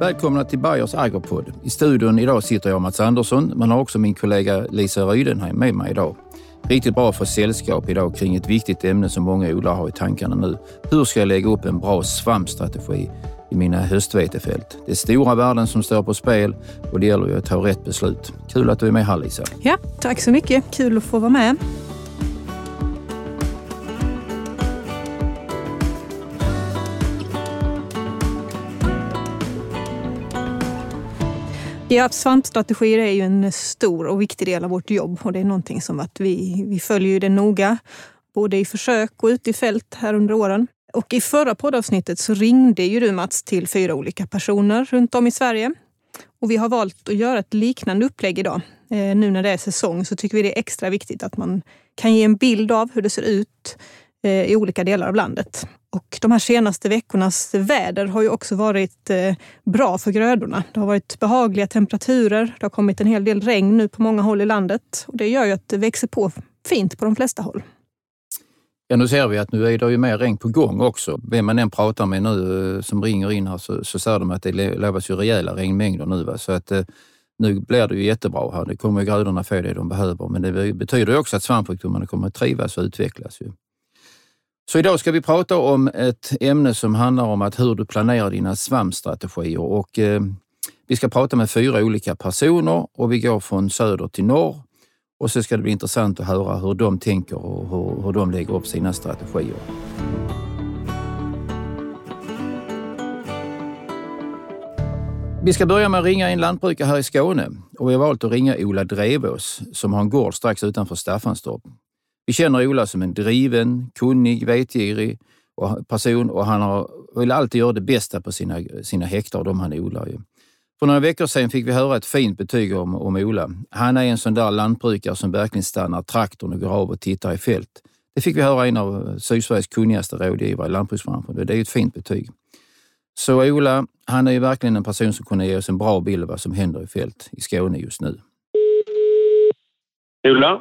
Välkomna till Bayers Agropod. I studion idag sitter jag Mats Andersson, men har också min kollega Lisa Rydenheim med mig idag. Riktigt bra för sällskap idag kring ett viktigt ämne som många odlare har i tankarna nu. Hur ska jag lägga upp en bra svampstrategi i mina höstvetefält? Det är stora värden som står på spel och det gäller ju att ta rätt beslut. Kul att du är med här Lisa. Ja, tack så mycket. Kul att få vara med. Ja, svampstrategier är ju en stor och viktig del av vårt jobb och det är någonting som att vi, vi följer det noga, både i försök och ute i fält här under åren. Och i förra poddavsnittet så ringde ju du Mats till fyra olika personer runt om i Sverige. Och vi har valt att göra ett liknande upplägg idag. Eh, nu när det är säsong så tycker vi det är extra viktigt att man kan ge en bild av hur det ser ut Eh, i olika delar av landet. Och de här senaste veckornas väder har ju också varit eh, bra för grödorna. Det har varit behagliga temperaturer. Det har kommit en hel del regn nu på många håll i landet och det gör ju att det växer på fint på de flesta håll. Ja, nu ser vi att nu är det ju mer regn på gång också. Vem man än pratar med nu eh, som ringer in här så, så säger de att det lovas ju rejäla regnmängder nu. Va? Så att nu blir det ju jättebra här. Det kommer grödorna få det de behöver, men det betyder också att svampsjukdomarna kommer att trivas och utvecklas. Ju. Så idag ska vi prata om ett ämne som handlar om att hur du planerar dina svampstrategier och eh, vi ska prata med fyra olika personer och vi går från söder till norr och så ska det bli intressant att höra hur de tänker och hur, hur de lägger upp sina strategier. Vi ska börja med att ringa en lantbrukare här i Skåne och vi har valt att ringa Ola Drevås som har en gård strax utanför Staffanstorp. Vi känner Ola som en driven, kunnig, vetgirig person och han har, vill alltid göra det bästa på sina, sina hektar, de han odlar. Ju. För några veckor sedan fick vi höra ett fint betyg om, om Ola. Han är en sån där lantbrukare som verkligen stannar traktorn och går av och tittar i fält. Det fick vi höra en av Sydsveriges kunnigaste rådgivare i lantbruksbranschen. Det är ett fint betyg. Så Ola, han är ju verkligen en person som kunde ge oss en bra bild av vad som händer i fält i Skåne just nu. Ola?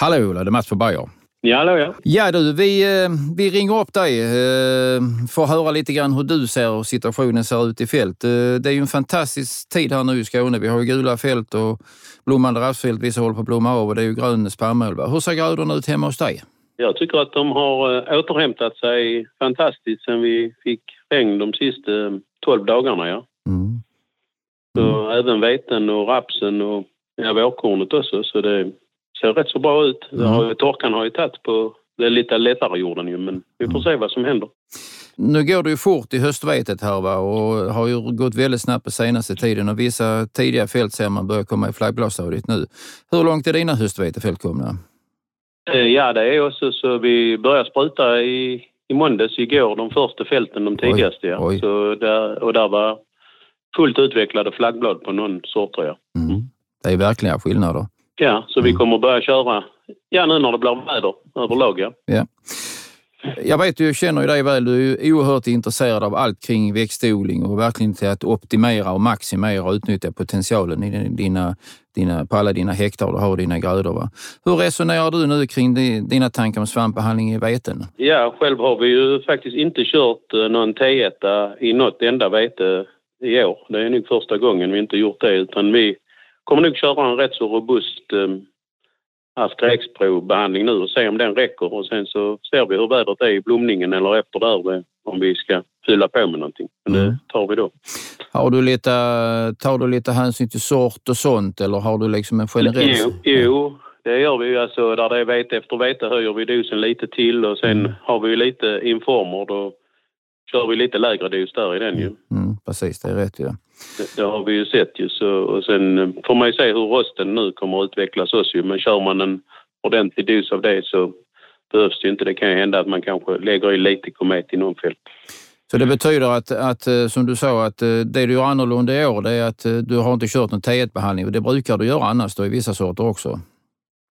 Hallå Ola, det är Mats på Bayer. Ja, hallå ja. Ja du, vi, eh, vi ringer upp dig eh, för att höra lite grann hur du ser och situationen ser ut i fält. Eh, det är ju en fantastisk tid här nu i Skåne. Vi har ju gula fält och blommande rapsfält. Vissa håller på att blomma av och det är ju grön spannmål. Hur ser grödorna ut hemma hos dig? Jag tycker att de har återhämtat sig fantastiskt sen vi fick regn de sista 12 dagarna. Ja. Mm. Mm. Även veten och rapsen och ja, vårkornet också. Så det ser rätt så bra ut. Mm. Har, torkan har ju tagit på det lite lättare jorden ju, men vi får mm. se vad som händer. Nu går det ju fort i höstvetet här va? och har ju gått väldigt snabbt på senaste tiden och vissa tidiga fält ser man börjar komma i flaggblåsstadiet nu. Hur långt är dina höstvetefält komna? Eh, ja, det är också så vi började spruta i, i måndags igår, de första fälten, de tidigaste. Oj, oj. Så där, och där var fullt utvecklade flaggblad på någon sort tror jag. Mm. Det är verkliga skillnader. Ja, så vi mm. kommer börja köra ja, nu när det blir väder överlag. Ja. ja. Jag vet ju, jag känner ju dig väl, du är oerhört intresserad av allt kring växtodling och verkligen till att optimera och maximera och utnyttja potentialen i dina, dina, på alla dina hektar du har och dina grödor. Va? Hur resonerar du nu kring dina tankar om svampbehandling i veten? Ja, själv har vi ju faktiskt inte kört eh, någon T1 i något enda vete i år. Det är nog första gången vi inte gjort det utan vi kommer nog köra en rätt så robust eh, asterexprovbehandling nu och se om den räcker och sen så ser vi hur vädret är i blomningen eller efter där om vi ska fylla på med någonting. Men det mm. tar vi då. Har du lite, tar du lite hänsyn till sort och sånt eller har du liksom en generell... Jo, jo det gör vi ju. Alltså, där det är vete efter vete höjer vi dosen lite till och sen mm. har vi lite informer. Då kör vi lite lägre dos där i den ju. Mm, precis, det är rätt ju. Ja. Det, det, har vi ju sett ju. Så, och sen får man ju se hur rösten nu kommer att utvecklas också Men kör man en ordentlig dos av det så behövs det ju inte. Det kan ju hända att man kanske lägger i lite komet i någon fält. Så det betyder att, att, eh, som du sa, att eh, det du gör annorlunda i år det är att eh, du har inte kört någon T1-behandling och det brukar du göra annars då i vissa sorter också?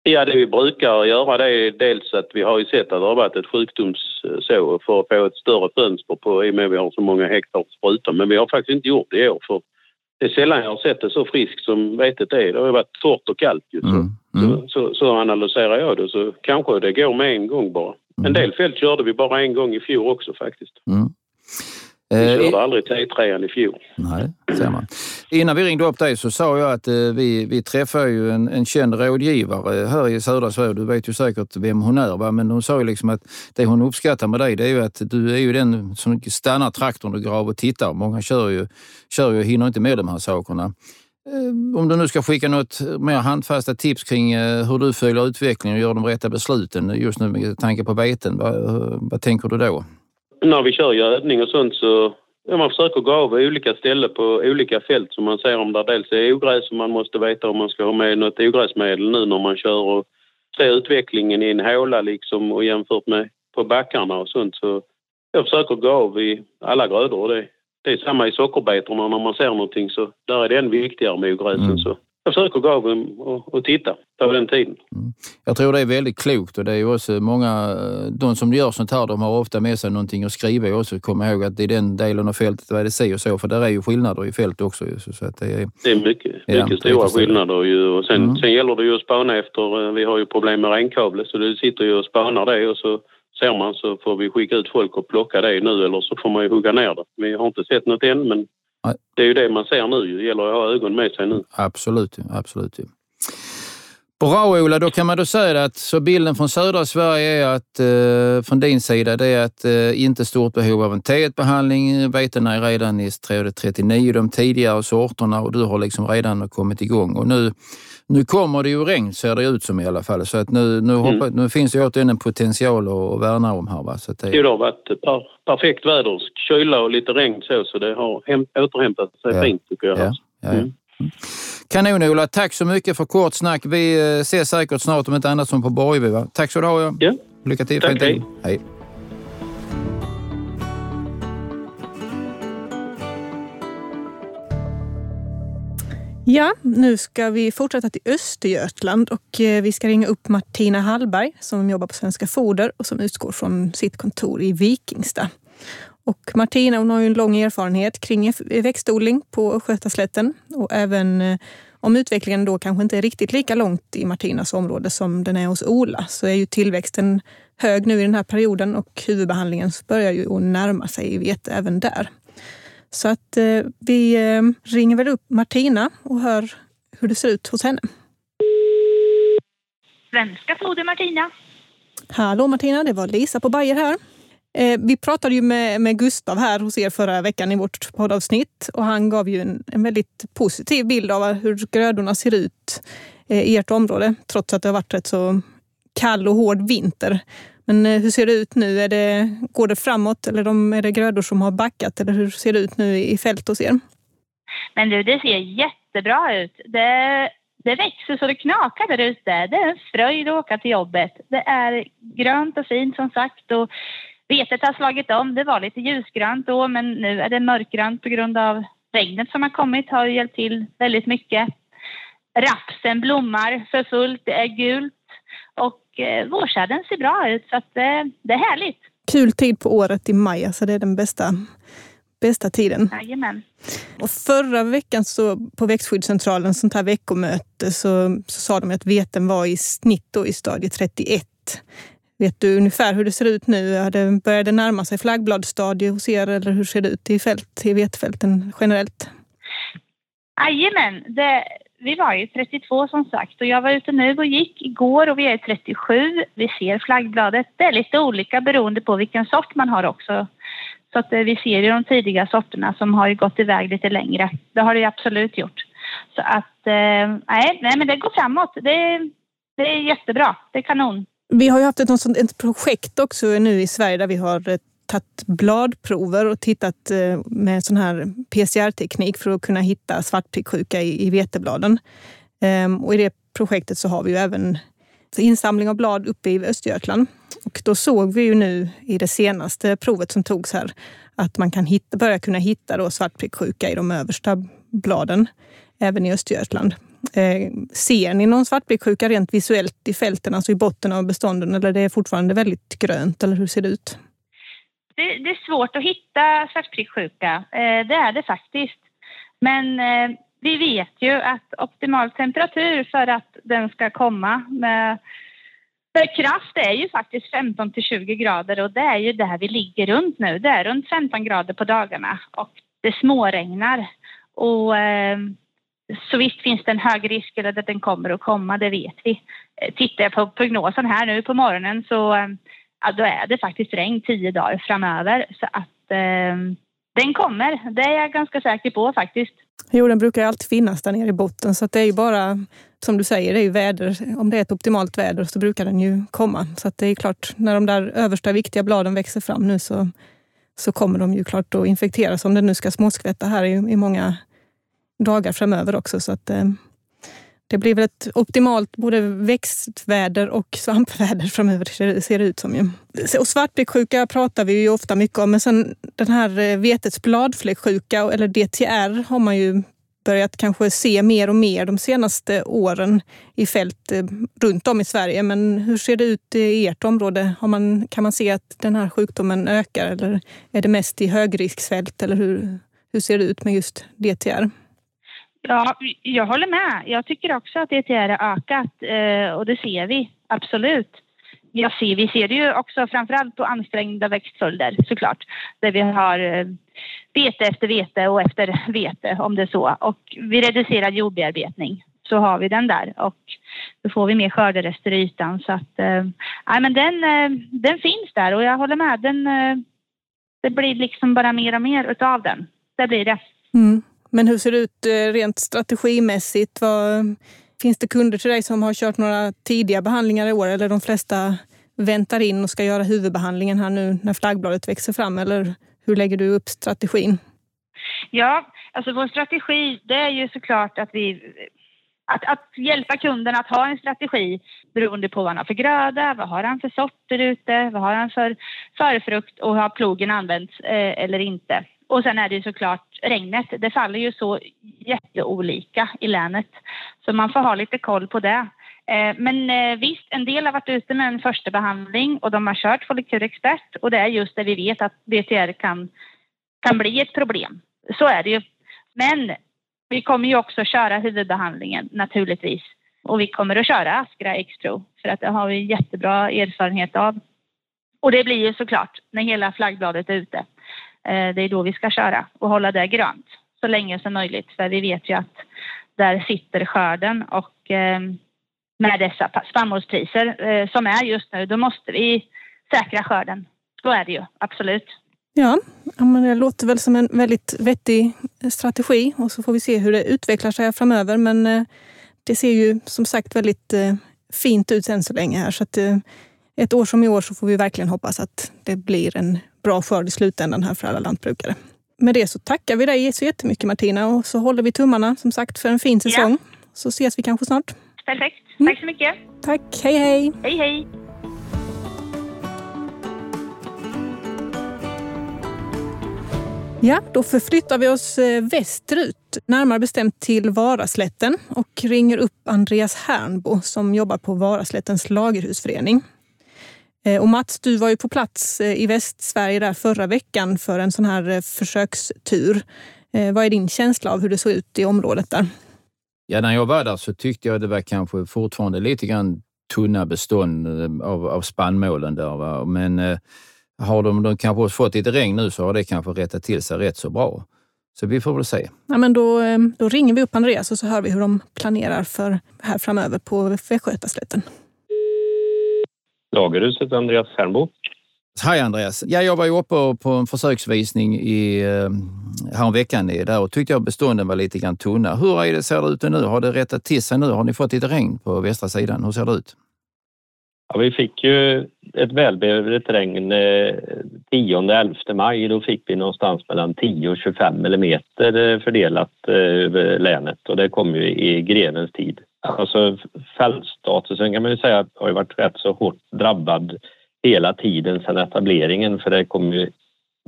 Ja, det vi brukar göra det är dels att vi har ju sett att det har varit ett sjukdomsså för att få ett större fönster på i och med att vi har så många hektar sprutor. Men vi har faktiskt inte gjort det i år för det är sällan jag har sett det så friskt som vetet är. Det har varit torrt och kallt ju. Mm. Mm. Så, så, så, analyserar jag det så kanske det går med en gång bara. En mm. del fält körde vi bara en gång i fjol också faktiskt. Mm. Vi körde eh, aldrig T3 i fjol. Nej, ser man. Innan vi ringde upp dig så sa jag att eh, vi, vi träffar ju en, en känd rådgivare här i södra Sverige. Du vet ju säkert vem hon är, va? men hon sa ju liksom att det hon uppskattar med dig det är ju att du är ju den som stannar traktorn och går av och tittar. Många kör ju, kör ju och hinner inte med de här sakerna. Eh, om du nu ska skicka något mer handfasta tips kring hur du följer utvecklingen och gör de rätta besluten just nu med tanke på veten, vad, vad tänker du då? När vi kör övning och sånt så ja, man försöker gå av olika ställen på olika fält som man ser om det dels är ogräs och man måste veta om man ska ha med något ogräsmedel nu när man kör och se utvecklingen i en håla liksom och jämfört med på backarna och sånt så jag försöker gå av i alla grödor och det, det är samma i sockerbetorna när man ser någonting så där är det än viktigare med ogräsen mm. så försöker gå av och, och titta på den tiden. Mm. Jag tror det är väldigt klokt och det är ju också många, de som gör sånt här, de har ofta med sig någonting att skriva också. Kom ihåg att i den delen av fältet var det si och så, för där är ju skillnader i fält också. Så att det, är, det är mycket, ja, mycket stora skillnader ju och sen, mm. sen gäller det ju att spana efter, eh, vi har ju problem med renkablet så det sitter ju och spanar det och så ser man så får vi skicka ut folk och plocka det nu eller så får man ju hugga ner det. Vi har inte sett något än men det är ju det man ser nu. Det gäller att ha ögon med sig nu. Absolut, absolut. Bra Ola, då kan man då säga att så bilden från södra Sverige är att eh, från din sida det är att eh, inte stort behov av en T1-behandling. Vetena är redan i 39 de tidigare sorterna och du har liksom redan kommit igång. Och nu nu kommer det ju regn ser det ut som i alla fall. Så att nu, nu, hoppa, mm. nu finns det återigen en potential att värna om här. Va? Så det... det har varit per, perfekt väder, kyla och lite regn så, så det har hem, återhämtat sig ja. fint tycker jag. Ja. Ja, mm. Kanon Ola, tack så mycket för kort snack. Vi eh, ses säkert snart om inte annat som på Borgby. Tack så du ha. Ja. Lycka till. Tack, hej. hej. Ja, nu ska vi fortsätta till Östergötland och eh, vi ska ringa upp Martina Hallberg som jobbar på Svenska Foder och som utgår från sitt kontor i Vikingstad. Och Martina hon har ju en lång erfarenhet kring växtodling på Östgötaslätten och även eh, om utvecklingen då kanske inte är riktigt lika långt i Martinas område som den är hos Ola så är ju tillväxten hög nu i den här perioden och huvudbehandlingen börjar ju att närma sig vete även där. Så att eh, vi eh, ringer väl upp Martina och hör hur det ser ut hos henne. Svenska foder Martina. Hallå Martina, det var Lisa på Bayer här. Eh, vi pratade ju med, med Gustav här hos er förra veckan i vårt poddavsnitt och han gav ju en, en väldigt positiv bild av hur grödorna ser ut eh, i ert område trots att det har varit rätt så kall och hård vinter. Men eh, hur ser det ut nu? Är det, går det framåt eller de, är det grödor som har backat? Eller hur ser det ut nu i fält hos er? Men du, det ser jättebra ut. Det, det växer så det knakar där ute. Det är en fröjd att åka till jobbet. Det är grönt och fint som sagt och vetet har slagit om. Det var lite ljusgrönt då men nu är det mörkgrönt på grund av regnet som har kommit har hjälpt till väldigt mycket. Rapsen blommar för fullt. Det är gult och eh, vårsäden ser bra ut så att, eh, det är härligt. Kul tid på året i maj, alltså det är den bästa, bästa tiden. Jajamän. Och förra veckan så på växtskyddscentralen, sånt här veckomöte, så, så sa de att veten var i snitt då i stadie 31. Vet du ungefär hur det ser ut nu? Börjar det närma sig flaggbladstadie hos er eller hur ser det ut i, fält, i vetefälten generellt? Jajamän, vi var ju 32 som sagt och jag var ute nu och gick igår och vi är 37. Vi ser flaggbladet. Det är lite olika beroende på vilken sort man har också. Så att eh, vi ser ju de tidiga sorterna som har gått iväg lite längre. Det har det absolut gjort. Så att eh, nej, nej men det går framåt. Det, det är jättebra. Det är kanon. Vi har ju haft ett, ett projekt också nu i Sverige där vi har eh, tagit bladprover och tittat eh, med sån här PCR-teknik för att kunna hitta svartpricksjuka i, i vetebladen. Ehm, och I det projektet så har vi ju även insamling av blad uppe i Östergötland. Och då såg vi ju nu i det senaste provet som togs här att man kan hitta, börja kunna hitta då svartpricksjuka i de översta bladen, även i Östergötland. Eh, ser ni någon svartpricksjuka rent visuellt i fälten, alltså i botten av bestånden, eller det är fortfarande väldigt grönt, eller hur ser det ut? det, det är svårt att hitta svartpricksjuka. Eh, det är det faktiskt. Men eh, vi vet ju att optimal temperatur för att den ska komma med För kraft är ju faktiskt 15 till 20 grader och det är ju där vi ligger runt nu. Det är runt 15 grader på dagarna och det småregnar. Och eh, så visst finns det en hög risk att den kommer att komma, det vet vi. Eh, tittar jag på prognosen här nu på morgonen så eh, ja, då är det faktiskt regn tio dagar framöver. Så att eh, den kommer, det är jag ganska säker på faktiskt. Jo, den brukar alltid finnas där nere i botten så det är ju bara som du säger, det är ju väder. Om det är ett optimalt väder så brukar den ju komma. Så att det är klart, när de där översta viktiga bladen växer fram nu så, så kommer de ju klart att infekteras om det nu ska småskvätta här i, i många dagar framöver också. Så att, eh, det blir väl ett optimalt både växtväder och svampväder framöver ser det ut som. Ju. Och svartbäcksjuka pratar vi ju ofta mycket om, men sen den här eh, vetets bladfläcksjuka eller DTR har man ju börjat kanske se mer och mer de senaste åren i fält eh, runt om i Sverige. Men hur ser det ut i ert område? Har man, kan man se att den här sjukdomen ökar eller är det mest i högriskfält? Eller hur, hur ser det ut med just DTR? Ja, jag håller med. Jag tycker också att DTR har ökat eh, och det ser vi absolut. Jag ser, vi ser det ju också framförallt på ansträngda växtföljder såklart. Där vi har eh, vete efter vete och efter vete om det är så. Och vid reducerad jordbearbetning så har vi den där och då får vi mer skörderester i ytan. Så att, eh, men den, eh, den finns där och jag håller med. Den, det blir liksom bara mer och mer utav den. Det blir det. Mm. Men hur ser det ut eh, rent strategimässigt? Vad, finns det kunder till dig som har kört några tidiga behandlingar i år eller de flesta väntar in och ska göra huvudbehandlingen här nu när flaggbladet växer fram? Eller hur lägger du upp strategin? Ja, alltså vår strategi det är ju såklart att vi att, att, hjälpa kunden att ha en strategi beroende på vad han har för gröda, vad har han för sorter ute, vad har han för förfrukt och har plogen använts eh, eller inte. Och sen är det ju såklart regnet. Det faller ju så jätteolika i länet så man får ha lite koll på det. Eh, men eh, visst, en del har varit ute med en första behandling och de har kört Follikurexpert och det är just det vi vet att BTR kan, kan bli ett problem. Så är det ju. Men vi kommer ju också köra huvudbehandlingen naturligtvis och vi kommer att köra Askra X-Pro för att det har vi jättebra erfarenhet av. Och det blir ju såklart när hela flaggbladet är ute. Eh, det är då vi ska köra och hålla det grönt så länge som möjligt för vi vet ju att där sitter skörden och ehm, med dessa spannmålspriser eh, som är just nu, då måste vi säkra skörden. Så är det ju, absolut. Ja, men det låter väl som en väldigt vettig strategi och så får vi se hur det utvecklar sig framöver. Men eh, det ser ju som sagt väldigt fint ut än så länge här. Så att ett år som i år så får vi verkligen hoppas att det blir en bra skörd i slutändan här för alla lantbrukare. Med det så tackar vi dig så jättemycket Martina och så håller vi tummarna som sagt för en fin säsong. Ja. Så ses vi kanske snart. Perfekt. Mm. Tack så mycket. Tack. Hej, hej. Hej, hej. Ja, då förflyttar vi oss eh, västerut, närmare bestämt till Varaslätten och ringer upp Andreas Hernbo som jobbar på Varaslättens lagerhusförening. Eh, och Mats, du var ju på plats eh, i Västsverige där förra veckan för en sån här försökstur. Vad är din känsla av hur det såg ut i området där? Ja, när jag var där så tyckte jag det var kanske fortfarande lite grann tunna bestånd eh, av, av spannmålen där. Va? Men eh, har de, de kanske fått lite regn nu så har det kanske rättat till sig rätt så bra. Så vi får väl se. Ja, men då, eh, då ringer vi upp Andreas och så hör vi hur de planerar för här framöver på Västgötaslätten. Lagerhuset, Andreas Fernbo. Hej Andreas! Ja, jag var ju uppe på en försöksvisning i, eh, häromveckan där och tyckte jag bestånden var lite grann tunna. Hur är det, ser det ut nu? Har det rättat till sig nu? Har ni fått lite regn på västra sidan? Hur ser det ut? Ja, vi fick ju ett välbehövligt regn eh, 10-11 maj. Då fick vi någonstans mellan 10 och 25 millimeter eh, fördelat eh, över länet och det kom ju i grenens tid. Alltså fältstatusen kan man ju säga har ju varit rätt så hårt drabbad hela tiden sedan etableringen för det kom ju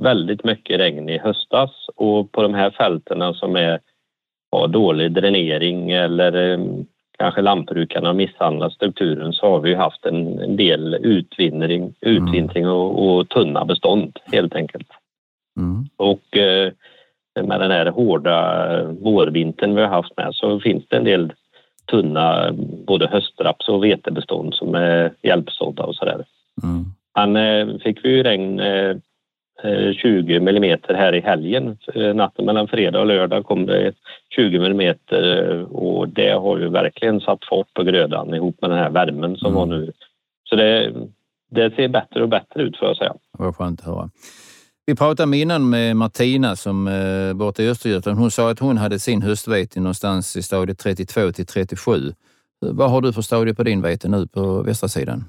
väldigt mycket regn i höstas och på de här fältena som är, har dålig dränering eller eh, kanske lantbrukarna har misshandlat strukturen så har vi haft en, del utvintring, utvintring och, och, tunna bestånd helt enkelt. Mm. Och eh, med den här hårda vårvintern vi har haft med så finns det en del tunna både höstraps och vetebestånd som är hjälpsådda och sådär. Mm. Han eh, fick vi ju regn 20 millimeter här i helgen. Natten mellan fredag och lördag kom det 20 millimeter och det har ju verkligen satt fart på grödan ihop med den här värmen som mm. var nu. Så det, det ser bättre och bättre ut får jag säga. Vad skönt att höra. Vi pratade innan med Martina som eh, borta i Östergötland. Hon sa att hon hade sin höstvete någonstans i stadie 32 till 37. Vad har du för stadie på din vete nu på västra sidan?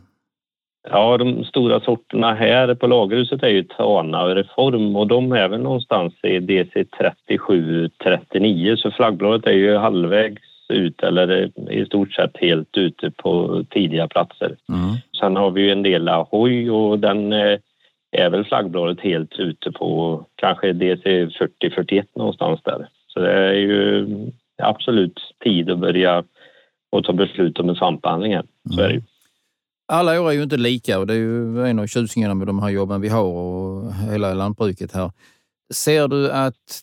Ja, de stora sorterna här på lagerhuset är ju Tana och Reform och de är väl någonstans i DC 37-39 så flaggbladet är ju halvvägs ut eller i stort sett helt ute på tidiga platser. Mm. Sen har vi ju en del Ahoy och den är väl flaggbladet helt ute på kanske DC 40-41 någonstans där. Så det är ju absolut tid att börja och ta beslut om en svampbehandling här. Så är det ju. Mm. Alla år är ju inte lika och det är ju en av tjusningarna med de här jobben vi har och hela lantbruket här. Ser du att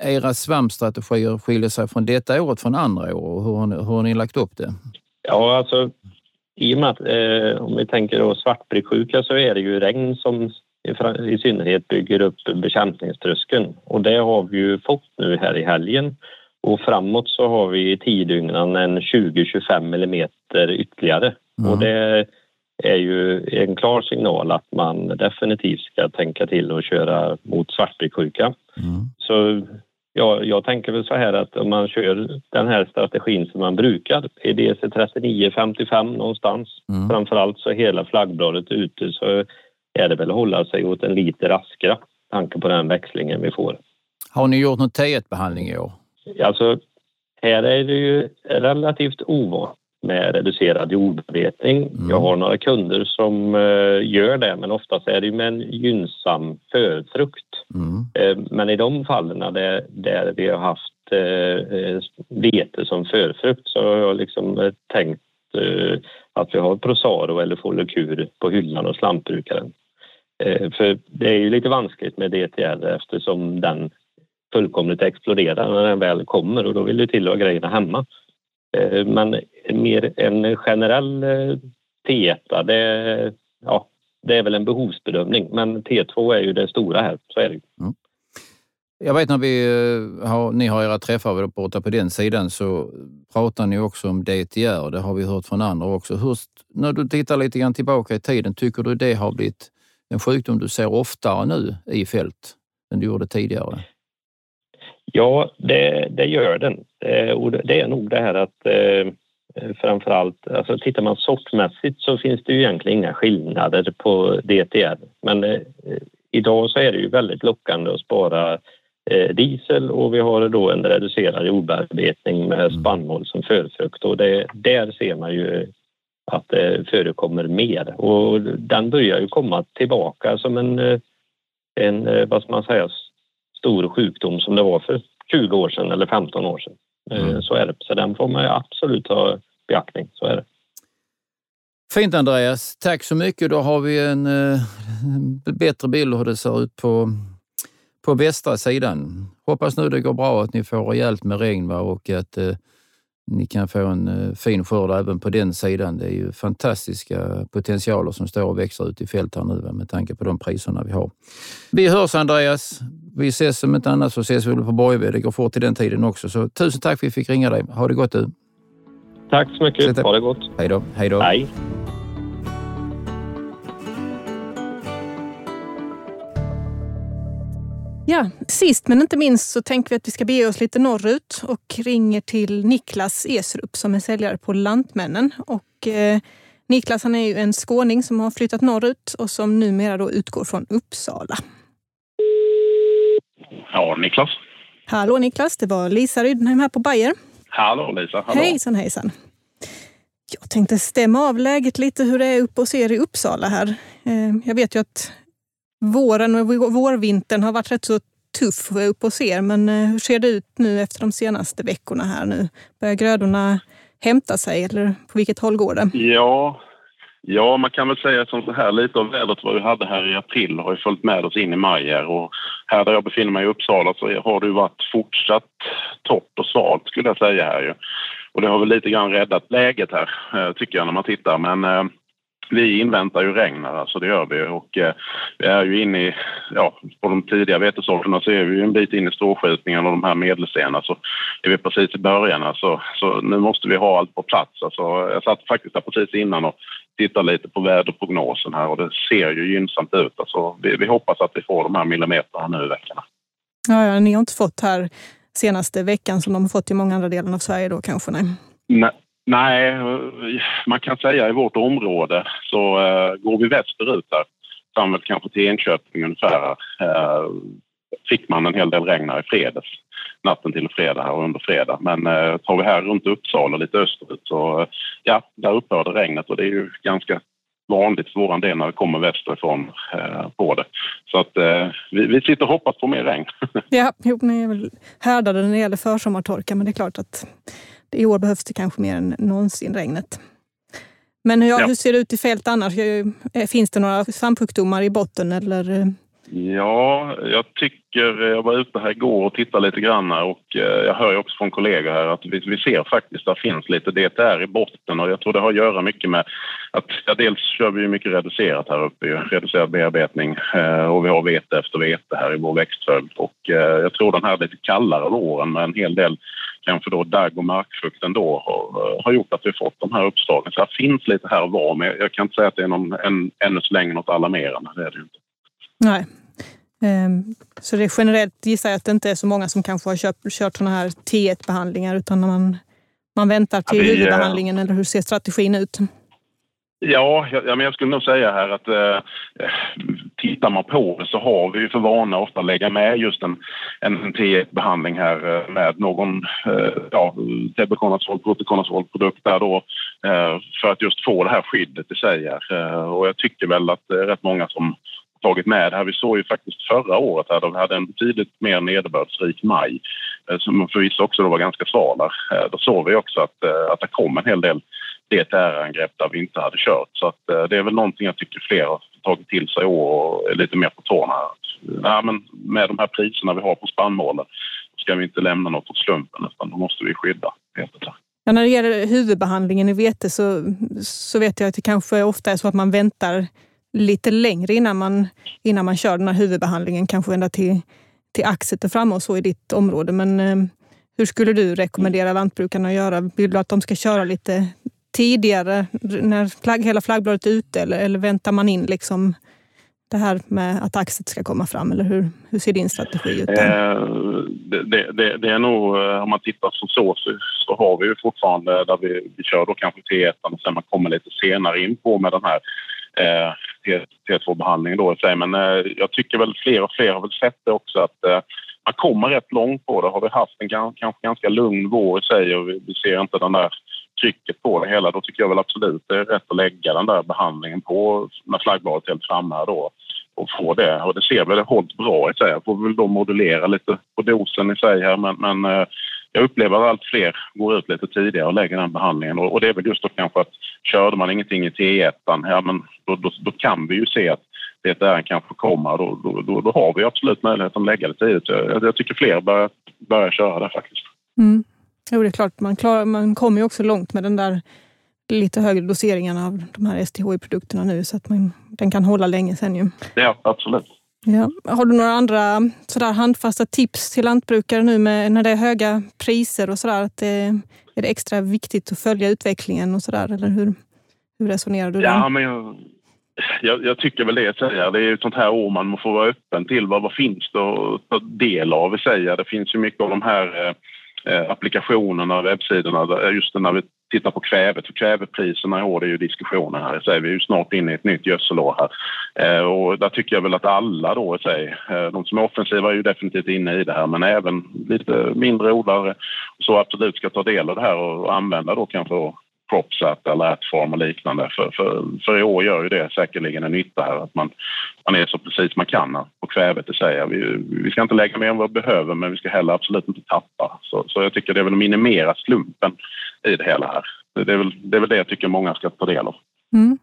era svampstrategier skiljer sig från detta året från andra år och hur har ni, hur har ni lagt upp det? Ja, alltså i och med att eh, om vi tänker då svartbryggsjuka så är det ju regn som i, i synnerhet bygger upp bekämpningströskeln och det har vi ju fått nu här i helgen och framåt så har vi i tidygnan en 20-25 millimeter ytterligare Mm. Och det är ju en klar signal att man definitivt ska tänka till och köra mot svartbyggsjuka. Mm. Så ja, jag tänker väl så här att om man kör den här strategin som man brukar, i DC 39-55 någonstans, mm. framförallt så hela flaggbladet ute så är det väl att hålla sig åt en lite raskare tanke på den växlingen vi får. Har ni gjort någon T1-behandling i år? Alltså, här är det ju relativt ovanligt med reducerad jordbetning. Mm. Jag har några kunder som uh, gör det men oftast är det med en gynnsam förfrukt. Mm. Eh, men i de fallen där, där vi har haft eh, eh, vete som förfrukt så har jag liksom tänkt att vi har Prosaro eller Folikur på hyllan hos lantbrukaren. För det är ju lite vanskligt med DTR eftersom den fullkomligt exploderar när den väl kommer och då vill det till att ha grejerna hemma. Eh, men mer en generell eh, T1, det, ja, det är väl en behovsbedömning. Men T2 är ju det stora här, så är det mm. Jag vet när vi eh, har, ni har era träffar borta på den sidan så pratar ni också om DTR. Det har vi hört från andra också. Hur, när du tittar lite grann tillbaka i tiden, tycker du det har blivit en sjukdom du ser oftare nu i fält än du gjorde tidigare? Ja, det, det gör den. Eh, och det är nog det här att eh, framför allt, alltså tittar man sortmässigt så finns det ju egentligen inga skillnader på DTR. Men eh, idag så är det ju väldigt lockande att spara eh, diesel och vi har då en reducerad jordbearbetning med mm. spannmål som förfrukt och det, där ser man ju att det förekommer mer och den börjar ju komma tillbaka som en, eh, en eh, vad ska man säga, stor sjukdom som det var för 20 år sedan eller 15 år sedan. Eh, mm. Så är det. Så den får man absolut ha beaktning. Så är det. Fint Andreas, tack så mycket. Då har vi en uh, bättre bild hur det ser ut på, på västra sidan. Hoppas nu det går bra, att ni får rejält med regn va? och att uh, ni kan få en uh, fin skörd även på den sidan. Det är ju fantastiska potentialer som står och växer ut i fält här nu med tanke på de priserna vi har. Vi hörs Andreas. Vi ses om inte annat så ses vi på Borgve. Det går fort i den tiden också. Så tusen tack för att vi fick ringa dig. Ha det gott du. Tack så mycket. Ha det gott. Hej då. Hej då. Hej. Ja, sist men inte minst så tänker vi att vi ska bege oss lite norrut och ringer till Niklas Esrup som är säljare på Lantmännen. Och, eh, Niklas han är ju en skåning som har flyttat norrut och som numera då utgår från Uppsala. Ja, Niklas. Hallå Niklas, det var Lisa Ryddenheim här på Bayer. Hallå Lisa, hallå. Hejsan hejsan. Jag tänkte stämma av läget lite hur det är uppe hos er i Uppsala här. Eh, jag vet ju att våren och vårvintern har varit rätt så tuff upp hos er, men eh, hur ser det ut nu efter de senaste veckorna här nu? Börjar grödorna hämta sig eller på vilket håll går det? Ja, Ja, man kan väl säga som så här, lite av vädret vad vi hade här i april har ju följt med oss in i maj här och här där jag befinner mig i Uppsala så har det ju varit fortsatt torrt och svalt skulle jag säga här ju. och det har väl lite grann räddat läget här, eh, tycker jag, när man tittar. Men eh, vi inväntar ju regn här, alltså det gör vi. Och eh, vi är ju inne i, ja, på de tidiga vetesorterna så är vi ju en bit in i stråskjutningen och de här medelstena så är vi precis i början. Alltså, så nu måste vi ha allt på plats. Alltså, jag satt faktiskt där precis innan och tittade lite på väderprognosen här och det ser ju gynnsamt ut. Alltså, vi, vi hoppas att vi får de här millimeterna nu i veckorna. Ja, ja, ni har inte fått här senaste veckan som de har fått i många andra delar av Sverige då kanske? Nej. nej. Nej, man kan säga i vårt område så uh, går vi västerut där, fram kanske till Enköping ungefär, uh, fick man en hel del regn här i fredags. Natten till fredag här och under fredag. Men uh, tar vi här runt Uppsala lite österut så uh, ja, där upphörde regnet och det är ju ganska vanligt för vår del när det kommer västerifrån eh, på det. Så att eh, vi, vi sitter och hoppas på mer regn. ja, jo, ni är väl härdade när det gäller försommartorka men det är klart att i år behövs det kanske mer än någonsin regnet. Men ja, ja. hur ser det ut i fält annars? Finns det några svampsjukdomar i botten eller Ja, jag tycker, eh, jag var ute här igår och tittade lite grann och eh, jag hör ju också från kollegor här att vi, vi ser faktiskt att det finns lite DTR i botten och jag tror det har att göra mycket med att ja, dels kör vi ju mycket reducerat här uppe, reducerad bearbetning eh, och vi har vete efter vete här i vår växtföljd och jag tror den här lite kallare våren med en hel del kanske då dagg och markfukt ändå har, har gjort att vi fått de här uppslagen. Så det finns lite här och var men jag kan inte säga att det är någon, en, ännu så länge något alarmerande, det är det ju inte. Nej. Ehm, så det är generellt gissar jag att det inte är så många som kanske har kört, kört sådana här T1-behandlingar utan man, man väntar till ja, vi, huvudbehandlingen eller hur ser strategin ut? Ja, jag, jag skulle nog säga här att eh, tittar man på det så har vi för vana ofta att lägga med just en, en T1-behandling här eh, med någon eh, ja, tebuconazol, protoconazol-produkt där då eh, för att just få det här skyddet i sig. Här. Eh, och jag tycker väl att det är rätt många som tagit med det här. Vi såg ju faktiskt förra året här, de hade en betydligt mer nederbördsrik maj eh, som förvisso också då var ganska sval. Eh, då såg vi också att, eh, att det kom en hel del DTR-angrepp där vi inte hade kört. Så att det är väl någonting jag tycker fler har tagit till sig i år och är lite mer på tårna. Ja, men med de här priserna vi har på spannmålen ska vi inte lämna något åt slumpen utan då måste vi skydda vetet. Ja, när det gäller huvudbehandlingen i vete så, så vet jag att det kanske ofta är så att man väntar lite längre innan man, innan man kör den här huvudbehandlingen, kanske ända till, till axet och och så i ditt område. Men eh, hur skulle du rekommendera lantbrukarna att göra? Vill du att de ska köra lite tidigare när flagg, hela flaggbladet är ute eller, eller väntar man in liksom det här med att axet ska komma fram? Eller hur, hur ser din strategi ut? Eh, det, det, det, är nog, eh, om man tittar som så, så, så har vi ju fortfarande där vi, vi kör då kanske T1 och sen man kommer lite senare in på med den här eh, T2-behandling då i Men eh, jag tycker väl fler och fler har väl sett det också att eh, man kommer rätt långt på det. Har vi haft en kanske ganska lugn vår i sig och vi, vi ser inte den där trycket på det hela, då tycker jag väl absolut det är rätt att lägga den där behandlingen på när flaggbladet är helt framme då och få det. Och det ser väl hållt hållit bra i sig. Jag får väl då modulera lite på dosen i sig här men, men eh, jag upplever att allt fler går ut lite tidigare och lägger den behandlingen och, och det är väl just då kanske att körde man ingenting i T1, ja men då, då, då kan vi ju se att det är kanske kommer. Då, då, då, då, har vi absolut möjlighet att lägga det tidigt. Jag, jag tycker fler börjar, börjar köra det faktiskt. Mm. Jo, det är klart. Man, klar, man kommer ju också långt med den där lite högre doseringen av de här STHI-produkterna nu så att man, den kan hålla länge sen ju. Ja, absolut. Ja. Har du några andra sådär handfasta tips till lantbrukare nu med, när det är höga priser och sådär? Att det, är det extra viktigt att följa utvecklingen och sådär? Eller hur, hur resonerar du? Ja, men jag, jag, jag, tycker väl det. Jag säger. Det är ett sånt här år man får vara öppen till. Vad, vad finns det att ta del av? Säga. Det finns ju mycket av de här Eh, Eh, applikationerna, webbsidorna, just när vi tittar på kvävet. För kvävepriserna i år, det är ju diskussioner här. Så vi är ju snart inne i ett nytt gödselår här. Eh, och där tycker jag väl att alla då, sig, eh, de som är offensiva är ju definitivt inne i det här, men även lite mindre odlare så absolut ska ta del av det här och använda då kanske Cropsat eller Atform och liknande. För, för, för i år gör ju det säkerligen en nytta här att man, man är så precis man kan på kvävet i sig. Vi, vi ska inte lägga mer än vad vi behöver men vi ska heller absolut inte tappa. Så, så jag tycker det är väl att minimera slumpen i det hela här. Det är väl det, är väl det jag tycker många ska ta del av. Mm.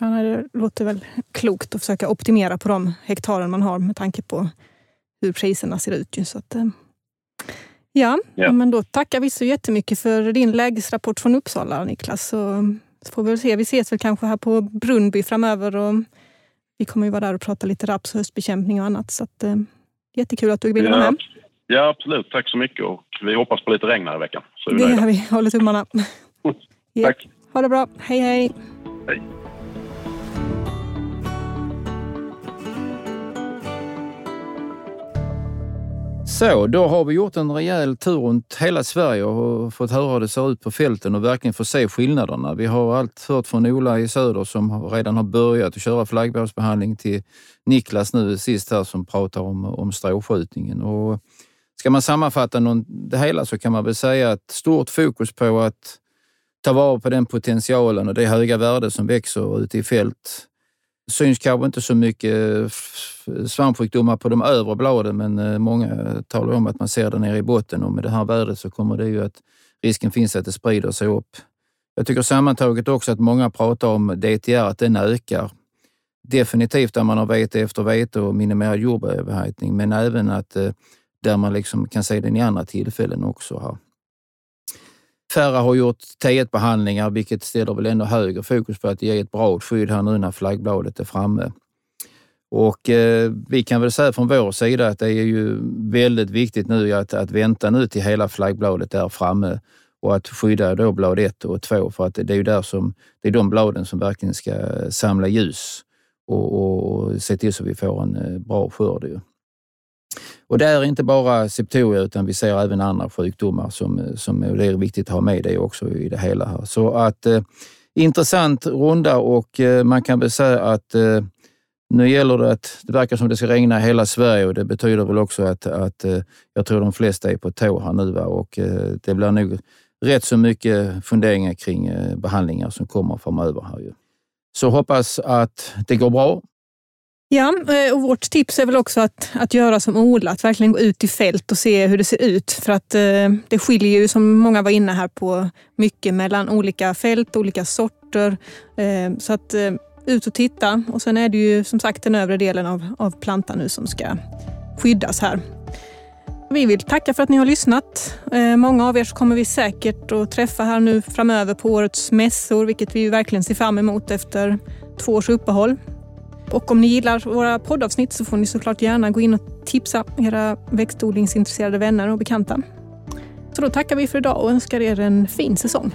Ja, det låter väl klokt att försöka optimera på de hektaren man har med tanke på hur priserna ser ut. Så att, eh, Ja, ja, men då tackar vi så jättemycket för din lägesrapport från Uppsala, Niklas. Så, så får vi väl se. Vi ses väl kanske här på Brunnby framöver. Och vi kommer ju vara där och prata lite raps och höstbekämpning och annat. Så att, eh, jättekul att du ville vara med. Ja, absolut. Tack så mycket. Och vi hoppas på lite regn här i veckan. Så det gör vi. Håller tummarna. Tack. Ha det bra. Hej, hej. Hej. Så, då har vi gjort en rejäl tur runt hela Sverige och fått höra hur det ser ut på fälten och verkligen få se skillnaderna. Vi har allt hört från Ola i söder som redan har börjat att köra flaggbåsbehandling till Niklas nu sist här som pratar om, om stråskjutningen. Och ska man sammanfatta någon, det hela så kan man väl säga att stort fokus på att ta vara på den potentialen och det höga värde som växer ute i fält syns kanske inte så mycket eh, svampsjukdomar på de övre bladen, men eh, många talar om att man ser det nere i botten och med det här vädret så kommer det ju att risken finns att det sprider sig upp. Jag tycker sammantaget också att många pratar om DTR, att den ökar. Definitivt där man har vete efter vete och minimerad jordöverhettning, men även att eh, där man liksom kan se den i andra tillfällen också. här. Färre har gjort T1-behandlingar, vilket ställer väl ändå högre fokus på att ge ett bra skydd här nu när flaggbladet är framme. Och eh, vi kan väl säga från vår sida att det är ju väldigt viktigt nu att, att vänta nu till hela flaggbladet är framme och att skydda då blad 1 och 2 för att det är ju där som, det är de bladen som verkligen ska samla ljus och, och, och se till så vi får en eh, bra skörd. Och det är inte bara septoria utan vi ser även andra sjukdomar som, som det är viktigt att ha med det också i det hela. Här. Så att eh, intressant runda och eh, man kan väl säga att eh, nu gäller det att det verkar som det ska regna i hela Sverige och det betyder väl också att, att eh, jag tror de flesta är på tå här nu va? och eh, det blir nog rätt så mycket funderingar kring eh, behandlingar som kommer framöver. Här ju. Så hoppas att det går bra Ja, eh, och vårt tips är väl också att, att göra som Ola, att verkligen gå ut i fält och se hur det ser ut. För att eh, det skiljer ju, som många var inne här på, mycket mellan olika fält, olika sorter. Eh, så att eh, ut och titta. Och sen är det ju som sagt den övre delen av, av plantan nu som ska skyddas här. Vi vill tacka för att ni har lyssnat. Eh, många av er kommer vi säkert att träffa här nu framöver på årets mässor, vilket vi verkligen ser fram emot efter två års uppehåll. Och om ni gillar våra poddavsnitt så får ni såklart gärna gå in och tipsa era växtodlingsintresserade vänner och bekanta. Så då tackar vi för idag och önskar er en fin säsong.